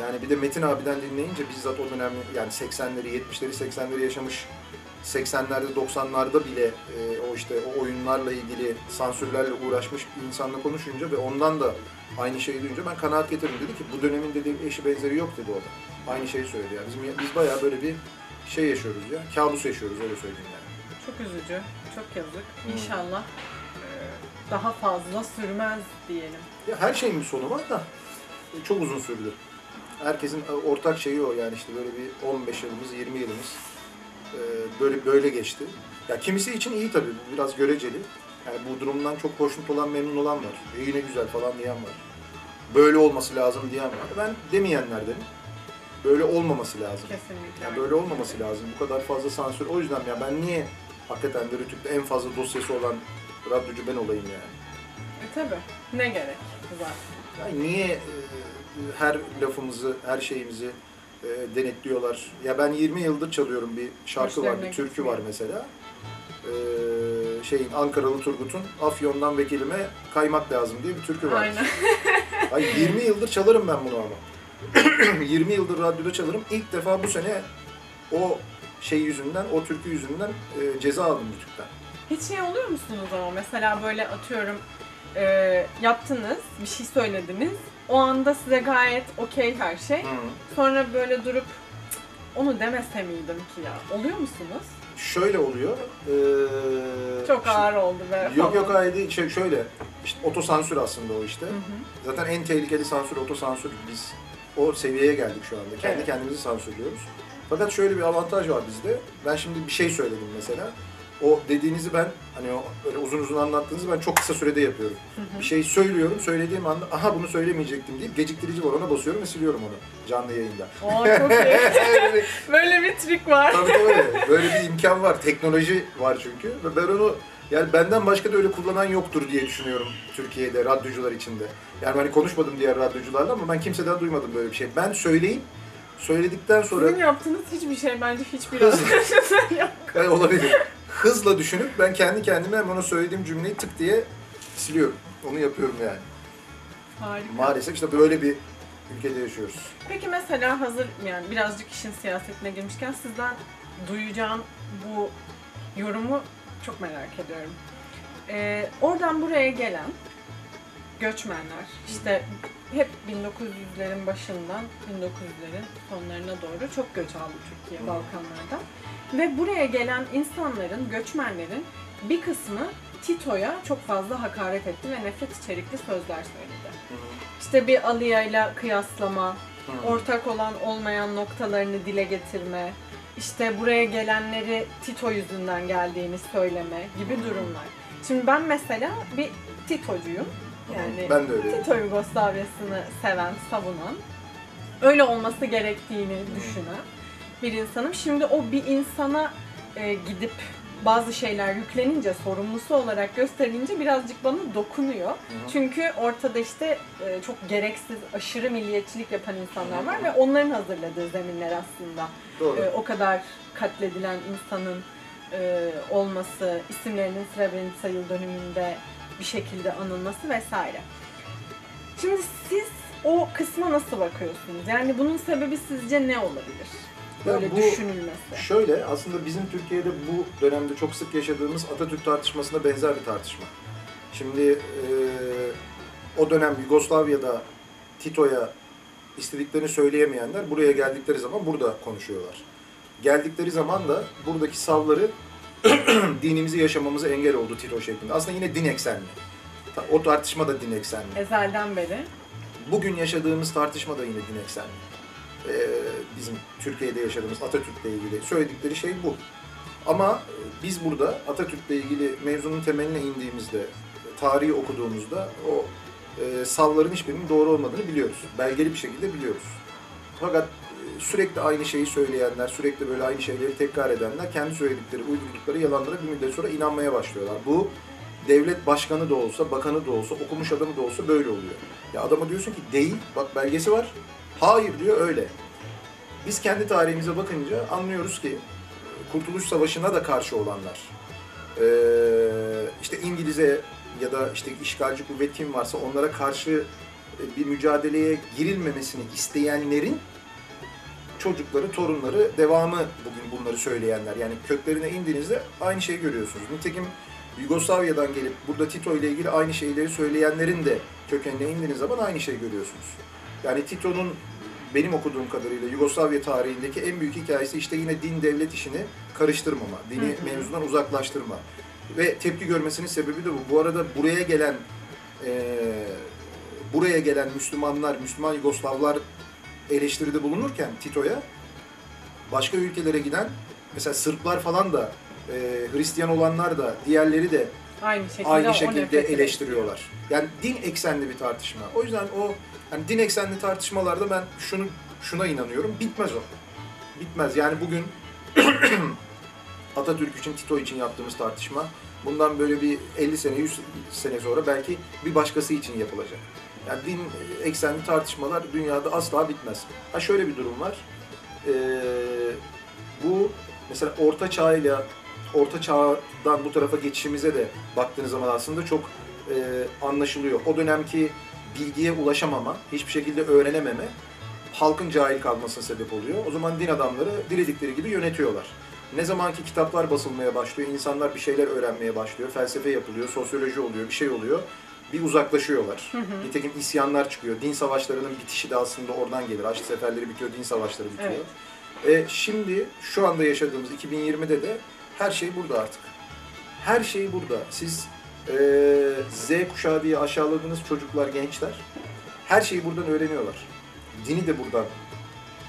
Yani bir de Metin abiden dinleyince bizzat o dönem yani 80'leri, 70'leri, 80'leri yaşamış 80'lerde, 90'larda bile e, o işte o oyunlarla ilgili sansürlerle uğraşmış bir insanla konuşunca ve ondan da aynı şeyi duyunca ben kanaat getirdim. Dedi ki bu dönemin dedi eşi benzeri yok dedi o da. Aynı şeyi söyledi yani. Bizim, biz bayağı böyle bir şey yaşıyoruz ya. Kabus yaşıyoruz öyle söyleyeyim yani. Çok üzücü. Çok yazık. Hmm. İnşallah e, daha fazla sürmez diyelim. Ya her şeyin bir sonu var da çok uzun sürdü. Herkesin e, ortak şeyi o yani işte böyle bir 15 yılımız, 20 yılımız böyle böyle geçti. Ya kimisi için iyi tabii, biraz göreceli. Yani bu durumdan çok hoşnut olan, memnun olan var. E, yine güzel falan diyen var. Böyle olması lazım diyen var. Ben demeyenlerdenim. Böyle olmaması lazım. Kesinlikle. Yani böyle olmaması lazım. Bu kadar fazla sansür. O yüzden ya ben niye hakikaten de Rütük'te en fazla dosyası olan radyocu ben olayım yani. E tabi. Ne gerek zaten. Ya niye e, her lafımızı, her şeyimizi e, denetliyorlar? Ya ben 20 yıldır çalıyorum bir şarkı var, bir türkü var mesela. E, şeyin Ankaralı Turgut'un Afyon'dan vekilime kaymak lazım diye bir türkü var. Aynen. <laughs> Ay 20 yıldır çalarım ben bunu ama. <clears throat> 20 yıldır radyoda çalarım. İlk defa bu sene o şey yüzünden, o türkü yüzünden e, ceza aldım Rütük'ten. Hiç şey oluyor musunuz ama mesela böyle atıyorum e, yaptınız, bir şey söylediniz. O anda size gayet okey her şey. Hı. Sonra böyle durup "Cık, onu demese miydim ki ya? Oluyor musunuz? Şöyle oluyor. e, Çok şimdi- ağır oldu be. Yok yok hayır değil. Şey, şöyle, işte otosansür aslında o işte. Hı hı. Zaten en tehlikeli sansür otosansür. Biz o seviyeye geldik şu anda. Kendi Evet. kendimizi sansürlüyoruz. Fakat şöyle bir avantaj var bizde. Ben şimdi bir şey söyledim mesela. O dediğinizi ben hani o böyle uzun uzun anlattığınızı ben çok kısa sürede yapıyorum. Bir şey söylüyorum, söylediğim anda aha bunu söylemeyecektim deyip geciktirici var ona basıyorum ve siliyorum onu canlı yayında. Oo çok iyi. <laughs> Böyle bir trik var. tabii tabii. <laughs> Böyle bir imkan var. Teknoloji var çünkü. Ve ben onu yani benden başka da öyle kullanan yoktur diye düşünüyorum Türkiye'de radyocular içinde. Yani hani konuşmadım diğer radyocularla ama ben kimseden duymadım böyle bir şey. Ben söyleyeyim, söyledikten sonra Sizin yaptığınız hiçbir şey bence hiçbir arkadaşınızın <laughs> yok. Yani olabilir. Hızla düşünüp ben kendi kendime hem ona söylediğim cümleyi tık diye siliyorum. Onu yapıyorum yani. Harika. Maalesef işte böyle bir ülkede yaşıyoruz. Peki mesela hazır yani birazcık işin siyasetine girmişken sizden duyacağım bu yorumu çok merak ediyorum. Ee, oradan buraya gelen göçmenler işte hep 1900'lerin başından 1900'lerin sonlarına doğru çok göç aldı Türkiye. Balkanlardan. Ve buraya gelen insanların, göçmenlerin bir kısmı Tito'ya çok fazla hakaret etti ve nefret içerikli sözler söyledi. İşte bir Aliya'yla kıyaslama, ortak olan olmayan noktalarını dile getirme, işte buraya gelenleri Tito yüzünden geldiğini söyleme gibi durumlar. Şimdi ben mesela bir Titocuyum. Yani ben de öyle. Tito Yugoslavyası'nı seven, savunan, öyle olması gerektiğini düşünen bir insanım. Şimdi o bir insana e, gidip bazı şeyler yüklenince, sorumlusu olarak gösterilince birazcık bana dokunuyor. Çünkü ortada işte e, çok gereksiz, aşırı milliyetçilik yapan insanlar var ve onların hazırladığı zeminler aslında. Doğru. E, o kadar katledilen insanın e, olması, isimlerinin Srebrenica yıl dönümünde bir şekilde anılması vesaire. Şimdi siz o kısma nasıl bakıyorsunuz? Yani bunun sebebi sizce ne olabilir? Ya Böyle bu- düşünülmesi. Şöyle aslında bizim Türkiye'de bu dönemde çok sık yaşadığımız Atatürk tartışmasına benzer bir tartışma. Şimdi eee, o dönem Yugoslavya'da Tito'ya istediklerini söyleyemeyenler buraya geldikleri zaman burada konuşuyorlar. Geldikleri zaman da buradaki savları <clears throat> dinimizi yaşamamıza engel oldu Tito şeklinde. Aslında yine din eksenli. O tartışma da din eksenli. Ezelden beri. Bugün yaşadığımız tartışma da yine din eksenli. Ee, bizim Türkiye'de yaşadığımız Atatürk'le ilgili söyledikleri şey bu. Ama e, biz burada Atatürk'le ilgili mevzunun temeline indiğimizde, tarihi okuduğumuzda o e, savların hiçbirinin doğru olmadığını biliyoruz. Belgeli bir şekilde biliyoruz. Fakat e, sürekli aynı şeyi söyleyenler, sürekli böyle aynı şeyleri tekrar edenler kendi söyledikleri, uydurdukları yalanlara bir müddet sonra inanmaya başlıyorlar. Bu devlet başkanı da olsa, bakanı da olsa, okumuş adamı da olsa böyle oluyor. Ya adama diyorsun ki değil, bak belgesi var. Hayır diyor öyle. Biz kendi tarihimize bakınca anlıyoruz ki Kurtuluş Savaşı'na da karşı olanlar, e, işte İngiliz'e ya da işte işgalci kuvvet kim varsa onlara karşı e, bir mücadeleye girilmemesini isteyenlerin çocukları, torunları, devamı bugün bunları söyleyenler. Yani köklerine indiğinizde aynı şeyi görüyorsunuz. Nitekim Yugoslavya'dan gelip burada Tito ile ilgili aynı şeyleri söyleyenlerin de kökenine indiğiniz zaman aynı şeyi görüyorsunuz. Yani Tito'nun benim okuduğum kadarıyla Yugoslavya tarihindeki en büyük hikayesi işte yine din devlet işini karıştırmama, dini Hı hı. mevzudan uzaklaştırma. Ve tepki görmesinin sebebi de bu. Bu arada buraya gelen eee, buraya gelen Müslümanlar, Müslüman Yugoslavlar eleştiride bulunurken Tito'ya başka ülkelere giden mesela Sırplar falan da eee, Hristiyan olanlar da diğerleri de Aynı şekilde, aynı şekilde eleştiriyorlar. Yani din eksenli bir tartışma. O yüzden o hani din eksenli tartışmalarda ben şunu şuna inanıyorum. Bitmez o. Bitmez. Yani bugün <clears throat> Atatürk için, Tito için yaptığımız tartışma bundan böyle bir 50 sene, 100 sene sonra belki bir başkası için yapılacak. Yani din eksenli tartışmalar dünyada asla bitmez. Ha şöyle bir durum var. Ee, bu mesela Orta Çağ ile Orta Çağ'dan bu tarafa geçişimize de baktığınız zaman aslında çok e, anlaşılıyor. O dönemki bilgiye ulaşamama, hiçbir şekilde öğrenememe halkın cahil kalmasına sebep oluyor. O zaman din adamları diledikleri gibi yönetiyorlar. Ne zamanki kitaplar basılmaya başlıyor, insanlar bir şeyler öğrenmeye başlıyor, felsefe yapılıyor, sosyoloji oluyor, bir şey oluyor. Bir uzaklaşıyorlar. Nitekim isyanlar çıkıyor. Din savaşlarının bitişi de aslında oradan gelir. Haçlı seferleri bitiyor, din savaşları bitiyor. Evet. E, şimdi şu anda yaşadığımız 2020'de de her şey burada artık. Her şey burada. Siz e, Z kuşağı diye aşağıladığınız çocuklar, gençler her şeyi buradan öğreniyorlar. Dini de buradan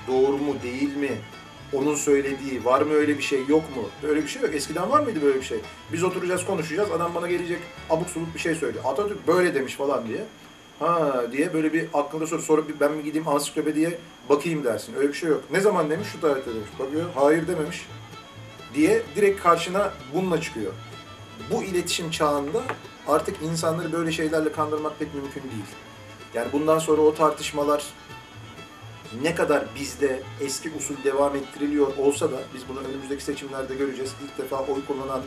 doğru mu değil mi onun söylediği, var mı öyle bir şey, yok mu? Böyle bir şey yok. Eskiden var mıydı böyle bir şey? Biz oturacağız, konuşacağız, adam bana gelecek abuk subuk bir şey söylüyor. Atatürk böyle demiş falan diye. Ha diye böyle bir aklında soru bir ben mi gideyim ansiklopediye bakayım dersin. Öyle bir şey yok. Ne zaman demiş? Şu tarihte demiş. Bakıyor, hayır dememiş. Diye direkt karşına bununla çıkıyor. Bu iletişim çağında artık insanları böyle şeylerle kandırmak pek mümkün değil. Yani bundan sonra o tartışmalar ne kadar bizde eski usul devam ettiriliyor olsa da biz bunu önümüzdeki seçimlerde göreceğiz. İlk defa oy kullanan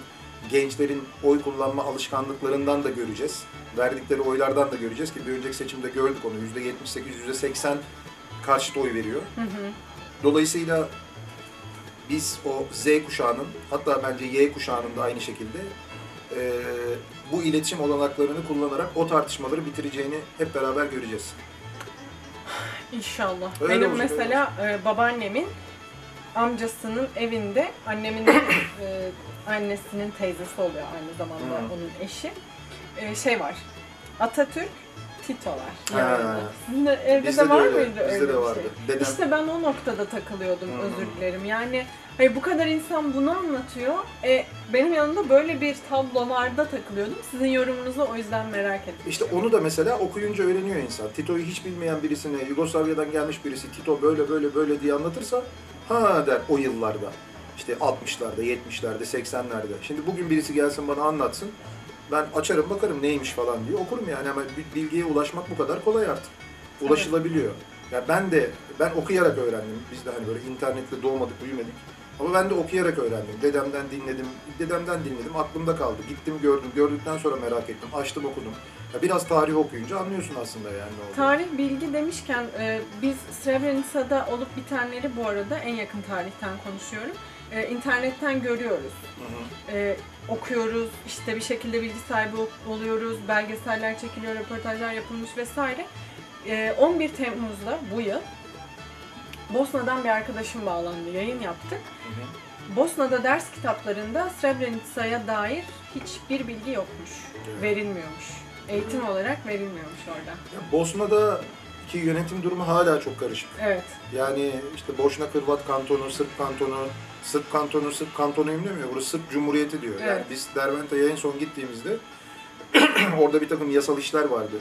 gençlerin oy kullanma alışkanlıklarından da göreceğiz. Verdikleri oylardan da göreceğiz ki bir önceki seçimde gördük onu. %78, %80 karşıt oy veriyor. Dolayısıyla biz o Z kuşağının hatta bence Y kuşağının da aynı şekilde eee, bu iletişim olanaklarını kullanarak o tartışmaları bitireceğini hep beraber göreceğiz. İnşallah. Öyle Benim olacak, mesela e, babaannemin amcasının evinde annemin de, e, annesinin teyzesi oluyor aynı zamanda Hı. onun eşi. E, şey var. Atatürk, Tito'lar. Yani. Sizin de evde Bizde de var öyle, mıydı öyle Bizde de bir vardı. şey? Dedem İşte ben o noktada takılıyordum hı. özür dilerim. Yani hayır, bu kadar insan bunu anlatıyor. E, benim yanımda böyle bir tablolarda takılıyordum. Sizin yorumunuzu o yüzden merak ettim. İşte onu da mesela okuyunca öğreniyor insan. Tito'yu hiç bilmeyen birisine, Yugoslavya'dan gelmiş birisi Tito böyle böyle böyle diye anlatırsa ha der o yıllarda. İşte 60'larda, 70'lerde, 80'lerde. Şimdi bugün birisi gelsin bana anlatsın. Ben açarım bakarım neymiş falan diye okurum yani ama bir bilgiye ulaşmak bu kadar kolay artık. Ulaşılabiliyor. Ya ben de ben okuyarak öğrendim. Biz de hani böyle internetle doğmadık, büyümedik. Ama ben de okuyarak öğrendim. Dedemden dinledim. Dedemden dinledim. Aklımda kaldı. Gittim gördüm. Gördükten sonra merak ettim. Açtım okudum. Ya biraz tarih okuyunca anlıyorsun aslında yani ne olduğunu. Tarih bilgi demişken e, biz Srebrenica'da olup bitenleri bu arada en yakın tarihten konuşuyorum. E, internetten görüyoruz. Hı hı. E, okuyoruz, işte bir şekilde bilgi sahibi ol- oluyoruz, belgeseller çekiliyor, röportajlar yapılmış vesaire. E, 11 Temmuz'da bu yıl Bosna'dan bir arkadaşım bağlandı, yayın yaptık. Hı hı. Bosna'da ders kitaplarında Srebrenica'ya dair hiçbir bilgi yokmuş, Evet. verilmiyormuş. Eğitim olarak verilmiyormuş orada. Ya Bosna'da ki yönetim durumu hala çok karışık. Evet, Yani işte Boşna Kırvat kantonu, Sırp kantonu, Sırp kantonu, Sırp kantonuyum demiyor. Burası Sırp Cumhuriyeti diyor. Yani Evet. biz Derventa'ya en son gittiğimizde <clears throat> orada bir takım yasal işler vardı.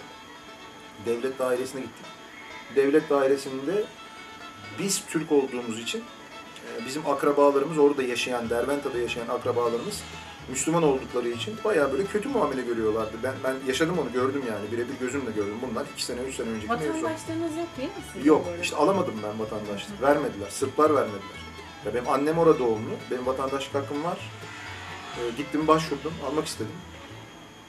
Devlet dairesine gittik. Devlet dairesinde biz Türk olduğumuz için e, bizim akrabalarımız orada yaşayan, Derventa'da yaşayan akrabalarımız Müslüman oldukları için bayağı böyle kötü muamele görüyorlardı. Ben ben yaşadım onu gördüm yani. Birebir gözümle gördüm. Bunlar iki sene, üç sene önceki mevzu. vatandaşlığınız yok değil mi sizin Yok, işte alamadım ben vatandaşlık. Vermediler, Sırplar vermediler. Ya benim annem orada doğumlu, benim vatandaşlık hakkım var. Ee, gittim başvurdum, almak istedim.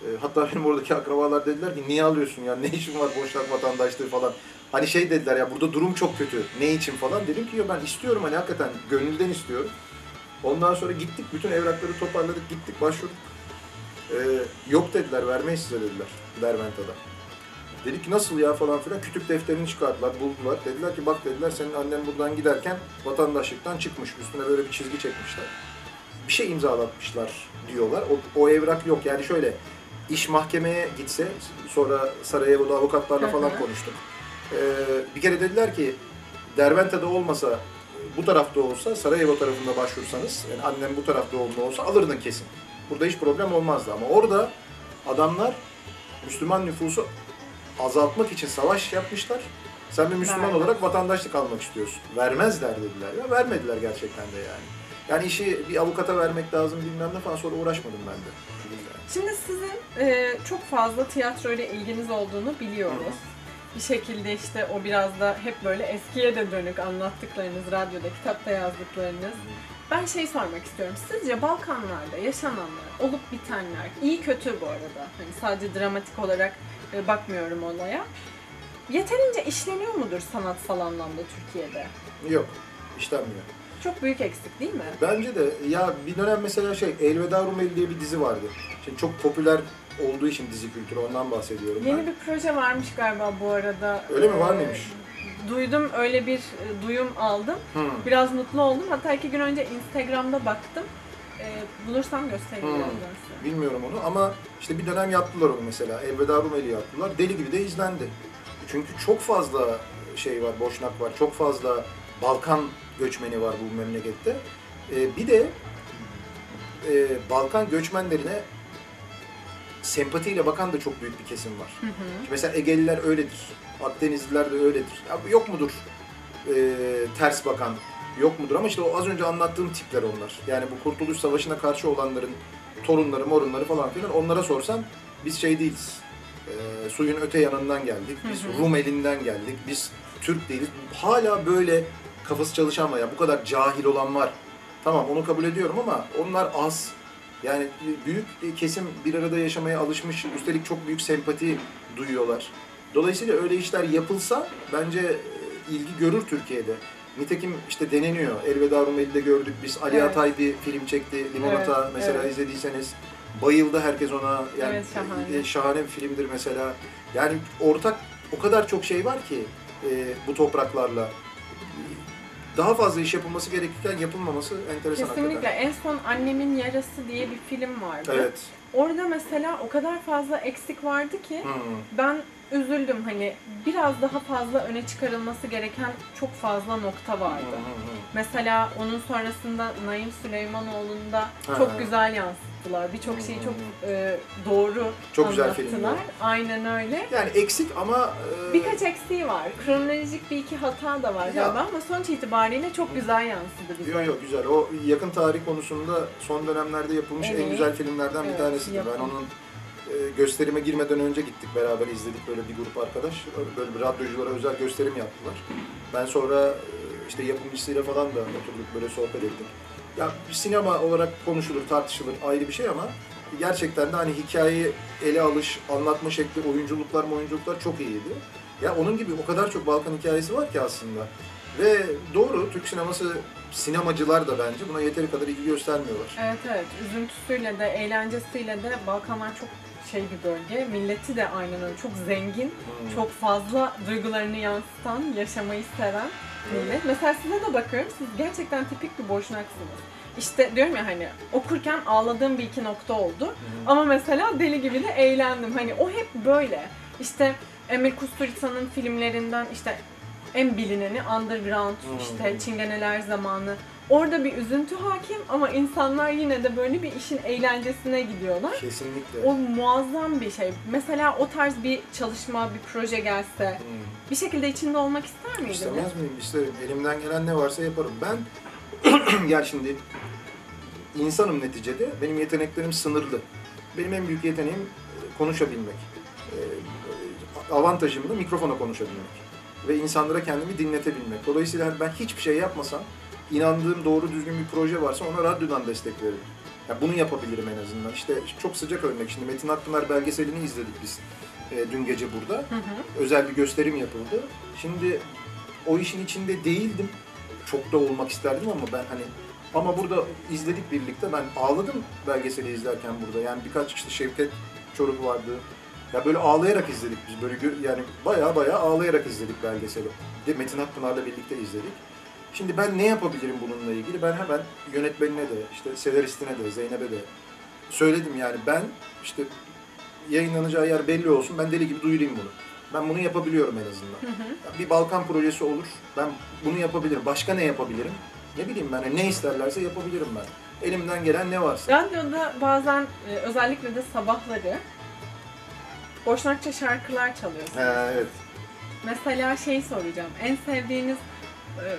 Ee, hatta benim oradaki akrabalar dediler ki niye alıyorsun ya, ne işin var boşnak vatandaşlığı falan. Hani şey dediler ya burada durum çok kötü, ne için falan. Dedim ki yo ben istiyorum hani hakikaten gönülden istiyorum. Ondan sonra gittik, bütün evrakları toparladık, gittik, başvurduk. Ee, yok dediler, vermeyiz size dediler Derventa'da. Dedik ki nasıl ya falan filan. Kütük defterini çıkarttılar, buldular. Dediler ki bak dediler senin annen buradan giderken vatandaşlıktan çıkmış. Üstüne böyle bir çizgi çekmişler. Bir şey imzalatmışlar diyorlar. O, o evrak yok. Yani şöyle iş mahkemeye gitse sonra Sarajevo'da avukatlarla Hı falan konuştuk. Ee, bir kere dediler ki Derventa'da olmasa bu tarafta olsa Sarajevo tarafında başvursanız yani annem bu tarafta doğumlu olsa alırdın kesin. Burada hiç problem olmazdı ama orada adamlar Müslüman nüfusu azaltmak için savaş yapmışlar. Sen bir Müslüman Vermez. olarak vatandaşlık almak istiyorsun. Vermezler dediler ya vermediler gerçekten de yani. Yani işi bir avukata vermek lazım bilmem ne falan sonra uğraşmadım ben de. Şimdi sizin e, çok fazla tiyatro ile ilginiz olduğunu biliyoruz. Hı hı. Bir şekilde işte o biraz da hep böyle eskiye de dönük anlattıklarınız, radyoda, kitapta yazdıklarınız. Ben şey sormak istiyorum. Sizce Balkanlarda yaşananlar, olup bitenler, iyi kötü bu arada, hani sadece dramatik olarak e, bakmıyorum olaya. Yeterince işleniyor mudur sanatsal anlamda Türkiye'de? Yok, işlenmiyor. Çok büyük eksik değil mi? Bence de ya bir dönem mesela şey Elveda Rumeli diye bir dizi vardı. Şimdi çok popüler olduğu için dizi kültürü ondan bahsediyorum Yeni ben. bir proje varmış galiba bu arada. Öyle mi? Var Ee, mıymış? Duydum, öyle bir e, duyum aldım. Hı. Biraz mutlu oldum. Hatta iki gün önce Instagram'da baktım. Ee, bulursam göstereyim Hmm. Bilmiyorum onu ama işte bir dönem yaptılar onu mesela. Elveda Rumeli yaptılar. Deli gibi de izlendi. Çünkü çok fazla şey var, boşnak var. Çok fazla Balkan göçmeni var bu memlekette. E, bir de e, Balkan göçmenlerine sempatiyle bakan da çok büyük bir kesim var. Hı hı. Mesela Egeliler öyledir. Akdenizliler de öyledir. Ya yok mudur e, ters bakan? Yok mudur? Ama işte o az önce anlattığım tipler onlar. Yani bu Kurtuluş Savaşı'na karşı olanların torunları, morunları falan filan onlara sorsan biz şey değiliz. E, suyun öte yanından geldik. Biz Hı hı. Rum elinden geldik. Biz Türk değiliz. Hala böyle kafası çalışan var. ya bu kadar cahil olan var. Tamam onu kabul ediyorum ama onlar az. Yani büyük kesim bir arada yaşamaya alışmış. Üstelik çok büyük sempati duyuyorlar. Dolayısıyla öyle işler yapılsa bence e, ilgi görür Türkiye'de. Nitekim işte deneniyor. Elveda Rumeli'de gördük biz. Ali Evet. Atay bir film çekti. Limonata Evet, mesela evet. izlediyseniz. Bayıldı herkes ona. Yani Evet, şahane. e, şahane bir filmdir mesela. Yani ortak o kadar çok şey var ki e, bu topraklarla. Daha fazla iş yapılması gerekirken yapılmaması enteresan Kesinlikle. hakikaten. En son Annemin Yarası diye bir film vardı. Evet. Orada mesela o kadar fazla eksik vardı ki Hmm. ben üzüldüm. Hani biraz daha fazla öne çıkarılması gereken çok fazla nokta vardı. Hı hı hı. Mesela onun sonrasında Naim Süleymanoğlu'nda çok güzel yansıttılar. Birçok şeyi çok e, doğru Çok güzel anlattılar. Aynen öyle. Yani eksik ama e, Birkaç eksiği var. Kronolojik bir iki hata da var Ya. galiba ama sonuç itibariyle çok güzel yansıdı bize. Yok yok güzel. O yakın tarih konusunda son dönemlerde yapılmış en Evet. güzel filmlerden bir Evet, tanesidir. Ben onun e, gösterime girmeden önce gittik beraber izledik böyle bir grup arkadaş. Böyle bir radyoculara özel gösterim yaptılar. Ben sonra e, işte yapımcısıyla falan da oturduk böyle sohbet ettik. Ya sinema olarak konuşulur, tartışılır ayrı bir şey ama gerçekten de hani hikayeyi ele alış, anlatma şekli, oyunculuklar, oyunculuklar çok iyiydi. Ya onun gibi o kadar çok Balkan hikayesi var ki aslında. Ve doğru Türk sineması sinemacılar da bence buna yeteri kadar ilgi göstermiyorlar. Evet evet. Üzüntüsüyle de eğlencesiyle de Balkanlar çok şey bir bölge. Milleti de aynen öyle. Çok zengin. Hmm. Çok fazla duygularını yansıtan, yaşamayı seven Evet. millet. Mesela size de bakıyorum. Siz gerçekten tipik bir boşnaksınız. İşte diyorum ya hani okurken ağladığım bir iki nokta oldu. Ama mesela deli gibi de eğlendim. Hani o hep böyle. İşte EmirKusturica'nın filmlerinden işte en bilineni Underground, işte Çingeneler Zamanı. Orada bir üzüntü hakim ama insanlar yine de böyle bir işin eğlencesine gidiyorlar. Kesinlikle. O muazzam bir şey. Mesela o tarz bir çalışma, bir proje gelse Hmm. bir şekilde içinde olmak ister miydiniz? İstemez miyim? İsterim. Elimden gelen ne varsa yaparım. Ben, <clears throat> gel şimdi, insanım neticede. Benim yeteneklerim sınırlı. Benim en büyük yeteneğim e, konuşabilmek. E, Avantajım da mikrofona konuşabilmek. Ve insanlara kendimi dinletebilmek. Dolayısıyla ben hiçbir şey yapmasam, inandığım doğru düzgün bir proje varsa ona radyodan destek veririm. Ya bunu yapabilirim en azından. İşte çok sıcak örnek. Şimdi Metin Akpınar belgeselini izledik biz e, dün gece burada Hı hı. özel bir gösterim yapıldı. Şimdi o işin içinde değildim. Çok da olmak isterdim ama ben hani ama burada izledik birlikte. Ben ağladım belgeseli izlerken burada. Yani birkaç işte Şevket Çoruk vardı. Ya böyle ağlayarak izledik biz. Böyle yani baya baya ağlayarak izledik belgeseli. De Metin Akpınar'la birlikte izledik. Şimdi ben ne yapabilirim bununla ilgili? Ben hemen yönetmenine de, işte senaristine de, Zeynep'e de söyledim yani ben işte yayınlanacağı yer belli olsun. Ben deli gibi duyurayım bunu. Ben bunu yapabiliyorum en azından. Hı hı. Bir Balkan projesi olur. Ben bunu yapabilirim. Başka ne yapabilirim? Ne bileyim ben hani ne isterlerse yapabilirim ben. Elimden gelen ne varsa. Radyoda bazen e, özellikle de sabahları Boşnakça şarkılar çalıyorsunuz. Ha, evet. Mesela şey soracağım. En sevdiğiniz e,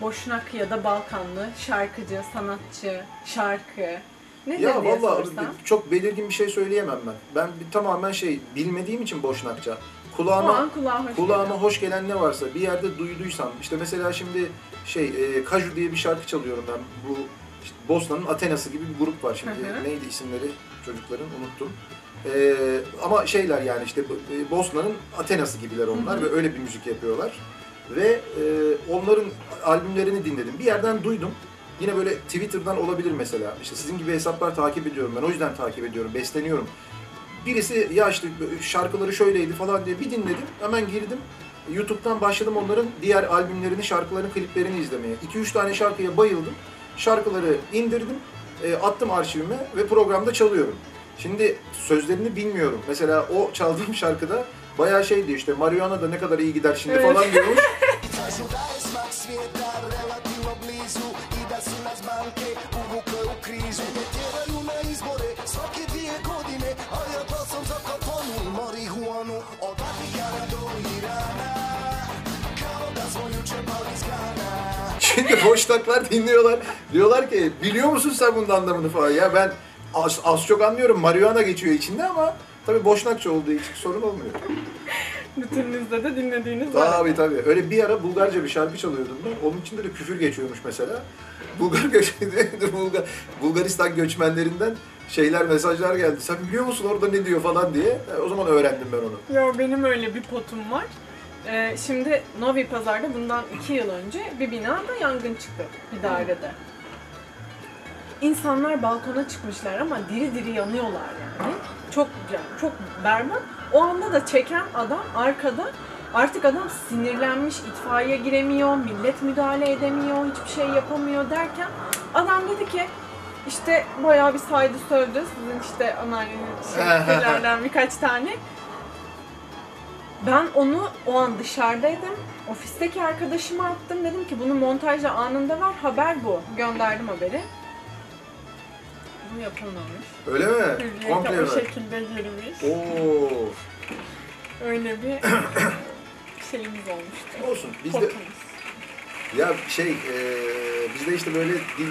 Boşnak ya da Balkanlı şarkıcı, sanatçı, şarkı nedir Ya sorsam. çok belirgin bir şey söyleyemem ben. Ben bir, tamamen şey bilmediğim için boşnakça. Kulağıma kulağa hoş kulağıma geliyor. hoş gelen ne varsa bir yerde duyduysam işte mesela şimdi şey e, Kaju diye bir şarkı çalıyorum ben. Bu işte Bosna'nın Athena'sı gibi bir grup var şimdi. Hı hı. Neydi isimleri çocukların unuttum. E, ama şeyler yani işte e, Bosna'nın Athena'sı gibiler onlar Hı hı. ve öyle bir müzik yapıyorlar. Ve e, onların albümlerini dinledim. Bir yerden duydum. Yine böyle Twitter'dan olabilir mesela. İşte sizin gibi hesaplar takip ediyorum ben. O yüzden takip ediyorum, besleniyorum. Birisi ya işte şarkıları şöyleydi falan diye bir dinledim. Hemen girdim. YouTube'dan başladım onların diğer albümlerini, şarkıların kliplerini izlemeye. 2-3 tane şarkıya bayıldım. Şarkıları indirdim, e, attım arşivime ve programda çalıyorum. Şimdi sözlerini bilmiyorum. Mesela o çaldığım şarkıda Bayağı şeydi işte marihuana da ne kadar iyi gider şimdi Evet. falan diyormuş. <laughs> Şimdi boşnaklar dinliyorlar. Diyorlar ki biliyor musun sen bunun anlamını falan. Ya ben az, az çok anlıyorum. Marihuana geçiyor içinde ama tabii boşnakça olduğu için sorun olmuyor. <laughs> Bütününüzde de dinlediğiniz var. Tabii tabii. Öyle bir ara Bulgarca bir şarkı çalıyordum ben. Onun içinde de küfür geçiyormuş mesela. Bulgar <laughs> göç Bulgar, Bulgaristan göçmenlerinden şeyler mesajlar geldi. Sen biliyor musun orada ne diyor falan diye. E, O zaman öğrendim ben onu. Ya benim öyle bir potum var. Ee, şimdi Novi Pazar'da bundan iki yıl önce bir binada yangın çıktı bir dairede. İnsanlar balkona çıkmışlar ama diri diri yanıyorlar yani. Çok çok berbat. O anda da çeken adam arkada artık adam sinirlenmiş, itfaiye giremiyor, millet müdahale edemiyor, hiçbir şey yapamıyor derken adam dedi ki işte bayağı bir saydı sövdü sizin işte anneannenin şeylerden <laughs> birkaç tane. Ben onu o an dışarıdaydım. Ofisteki arkadaşıma attım. Dedim ki bunu montajla anında ver. Haber bu. Gönderdim haberi. Bunu yapılmamış. Öyle mi? Hürriyete Komple o mi? şekilde girmiş. Oo. Öyle bir <coughs> şeyimiz olmuştu. Olsun. Bizde Potumuz. ya şey e, bizde işte böyle dil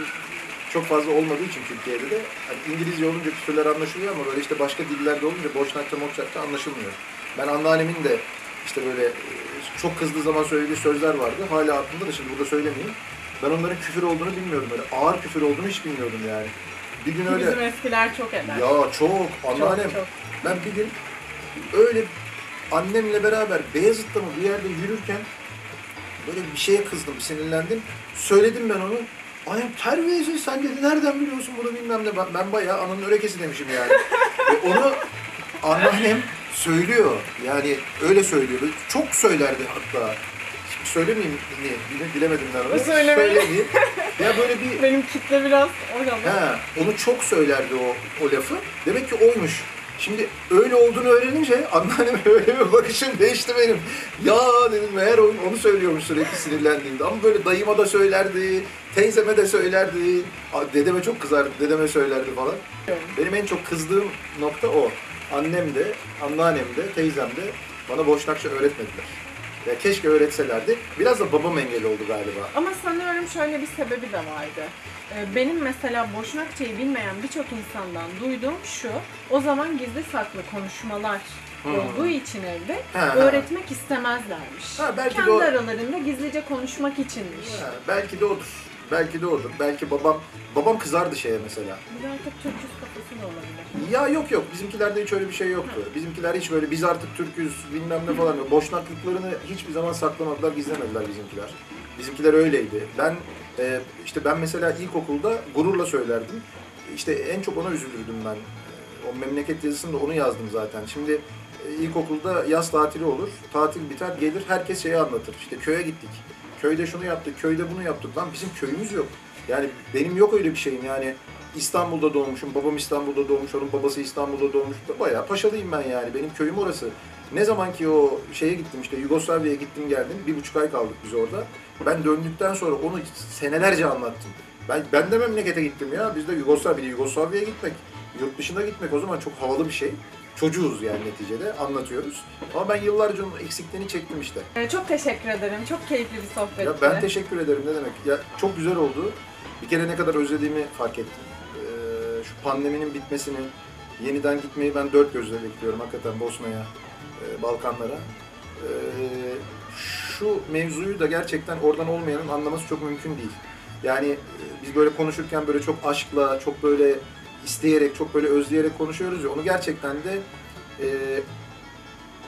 çok fazla olmadığı için Türkiye'de de hani İngilizce olunca küfürler anlaşılıyor ama böyle işte başka dillerde olunca Boşnakça, Mokçakça anlaşılmıyor. Ben anneannemin de işte böyle e, çok kızdığı zaman söylediği sözler vardı. Hala aklımda da şimdi burada söylemeyeyim. Ben onların küfür olduğunu bilmiyordum böyle. Ağır küfür olduğunu hiç bilmiyordum yani. Bir gün öyle Bizim eskiler çok eder. ya çok anneannem çok, çok. ben bir gün öyle annemle beraber Beyazıt'ta mı bir yerde yürürken böyle bir şeye kızdım, sinirlendim. Söyledim ben onu. Ay terbiyesiz sen dedi nereden biliyorsun bunu bilmem ne. Ben, ben bayağı ananın örekesi demişim yani. <laughs> Ve onu anneannem söylüyor. Yani öyle söylüyor. Çok söylerdi hatta. Söylemeyeyim niye? Bile, bilemedim onu. Söylemeyin. Söylemeyeyim. Ya böyle bir Benim kitle biraz oralı. He, onu çok söylerdi o, o lafı. Demek ki oymuş. Şimdi öyle olduğunu öğrenince anneannem <laughs> öyle bir bakışım değişti benim. Ya dedim meğer o- onu söylüyormuş sürekli sinirlendiğimde. Ama böyle dayıma da söylerdi, teyzeme de söylerdi, dedeme çok kızardı, dedeme söylerdi falan. Benim en çok kızdığım nokta o. Annem de, anneannem de, teyzem de bana boşnakça öğretmediler. Ya keşke öğretselerdi. Biraz da babam engel oldu galiba. Ama sanıyorum şöyle bir sebebi de vardı. Ee, Benim mesela Boşnakçayı bilmeyen birçok insandan duyduğum şu, o zaman gizli saklı konuşmalar Hı. olduğu için evde Ha. öğretmek istemezlermiş. Ha, belki de Kendi o- aralarında gizlice konuşmak içinmiş. Ha, belki de odur. Belki de odur. Belki babam babam kızardı şeye mesela. Bir artık Türküz kafası da olabilir. Ya yok yok bizimkilerde hiç öyle bir şey yoktu. Bizimkiler hiç böyle biz artık Türküz bilmem ne falan. Boşnaklıklarını hiçbir zaman saklamadılar, gizlemediler bizimkiler. Bizimkiler öyleydi. Ben e, işte ben mesela ilkokulda gururla söylerdim. İşte en çok ona üzülürdüm ben. O memleket yazısında onu yazdım zaten. Şimdi e, ilkokulda yaz tatili olur. Tatil biter gelir herkes şeyi anlatır. İşte köye gittik. Köyde şunu yaptık, köyde bunu yaptık. Lan bizim köyümüz yok. Yani benim yok öyle bir şeyim yani. İstanbul'da doğmuşum, babam İstanbul'da doğmuş, onun babası İstanbul'da doğmuş. Bayağı paşalıyım ben yani, benim köyüm orası. Ne zaman ki o şeye gittim işte Yugoslavya'ya gittim geldim, bir buçuk ay kaldık biz orada. Ben döndükten sonra onu senelerce anlattım. Ben, ben de memlekete gittim ya, biz de Yugoslavya, Yugoslavya'ya gitmek, yurt dışına gitmek o zaman çok havalı bir şey. Çocuğuz yani neticede, anlatıyoruz. Ama ben yıllarca onun eksikliğini çektim işte. Ee, Çok teşekkür ederim. Çok keyifli bir sohbetti. Ya ben teşekkür ederim ne demek. Ya çok güzel oldu. Bir kere ne kadar özlediğimi fark ettim. Ee, şu pandeminin bitmesini, yeniden gitmeyi ben dört gözle bekliyorum hakikaten Bosna'ya, e, Balkanlara. Ee, şu mevzuyu da gerçekten oradan olmayanın anlaması çok mümkün değil. Yani e, biz böyle konuşurken böyle çok aşkla, çok böyle isteyerek, çok böyle özleyerek konuşuyoruz ya onu gerçekten de e,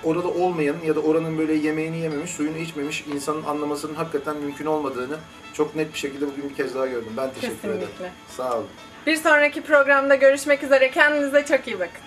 orada olmayanın ya da oranın böyle yemeğini yememiş, suyunu içmemiş insanın anlamasının hakikaten mümkün olmadığını çok net bir şekilde bugün bir kez daha gördüm. Ben teşekkür ederim. Kesinlikle. Sağ olun. Bir sonraki programda görüşmek üzere. Kendinize çok iyi bakın.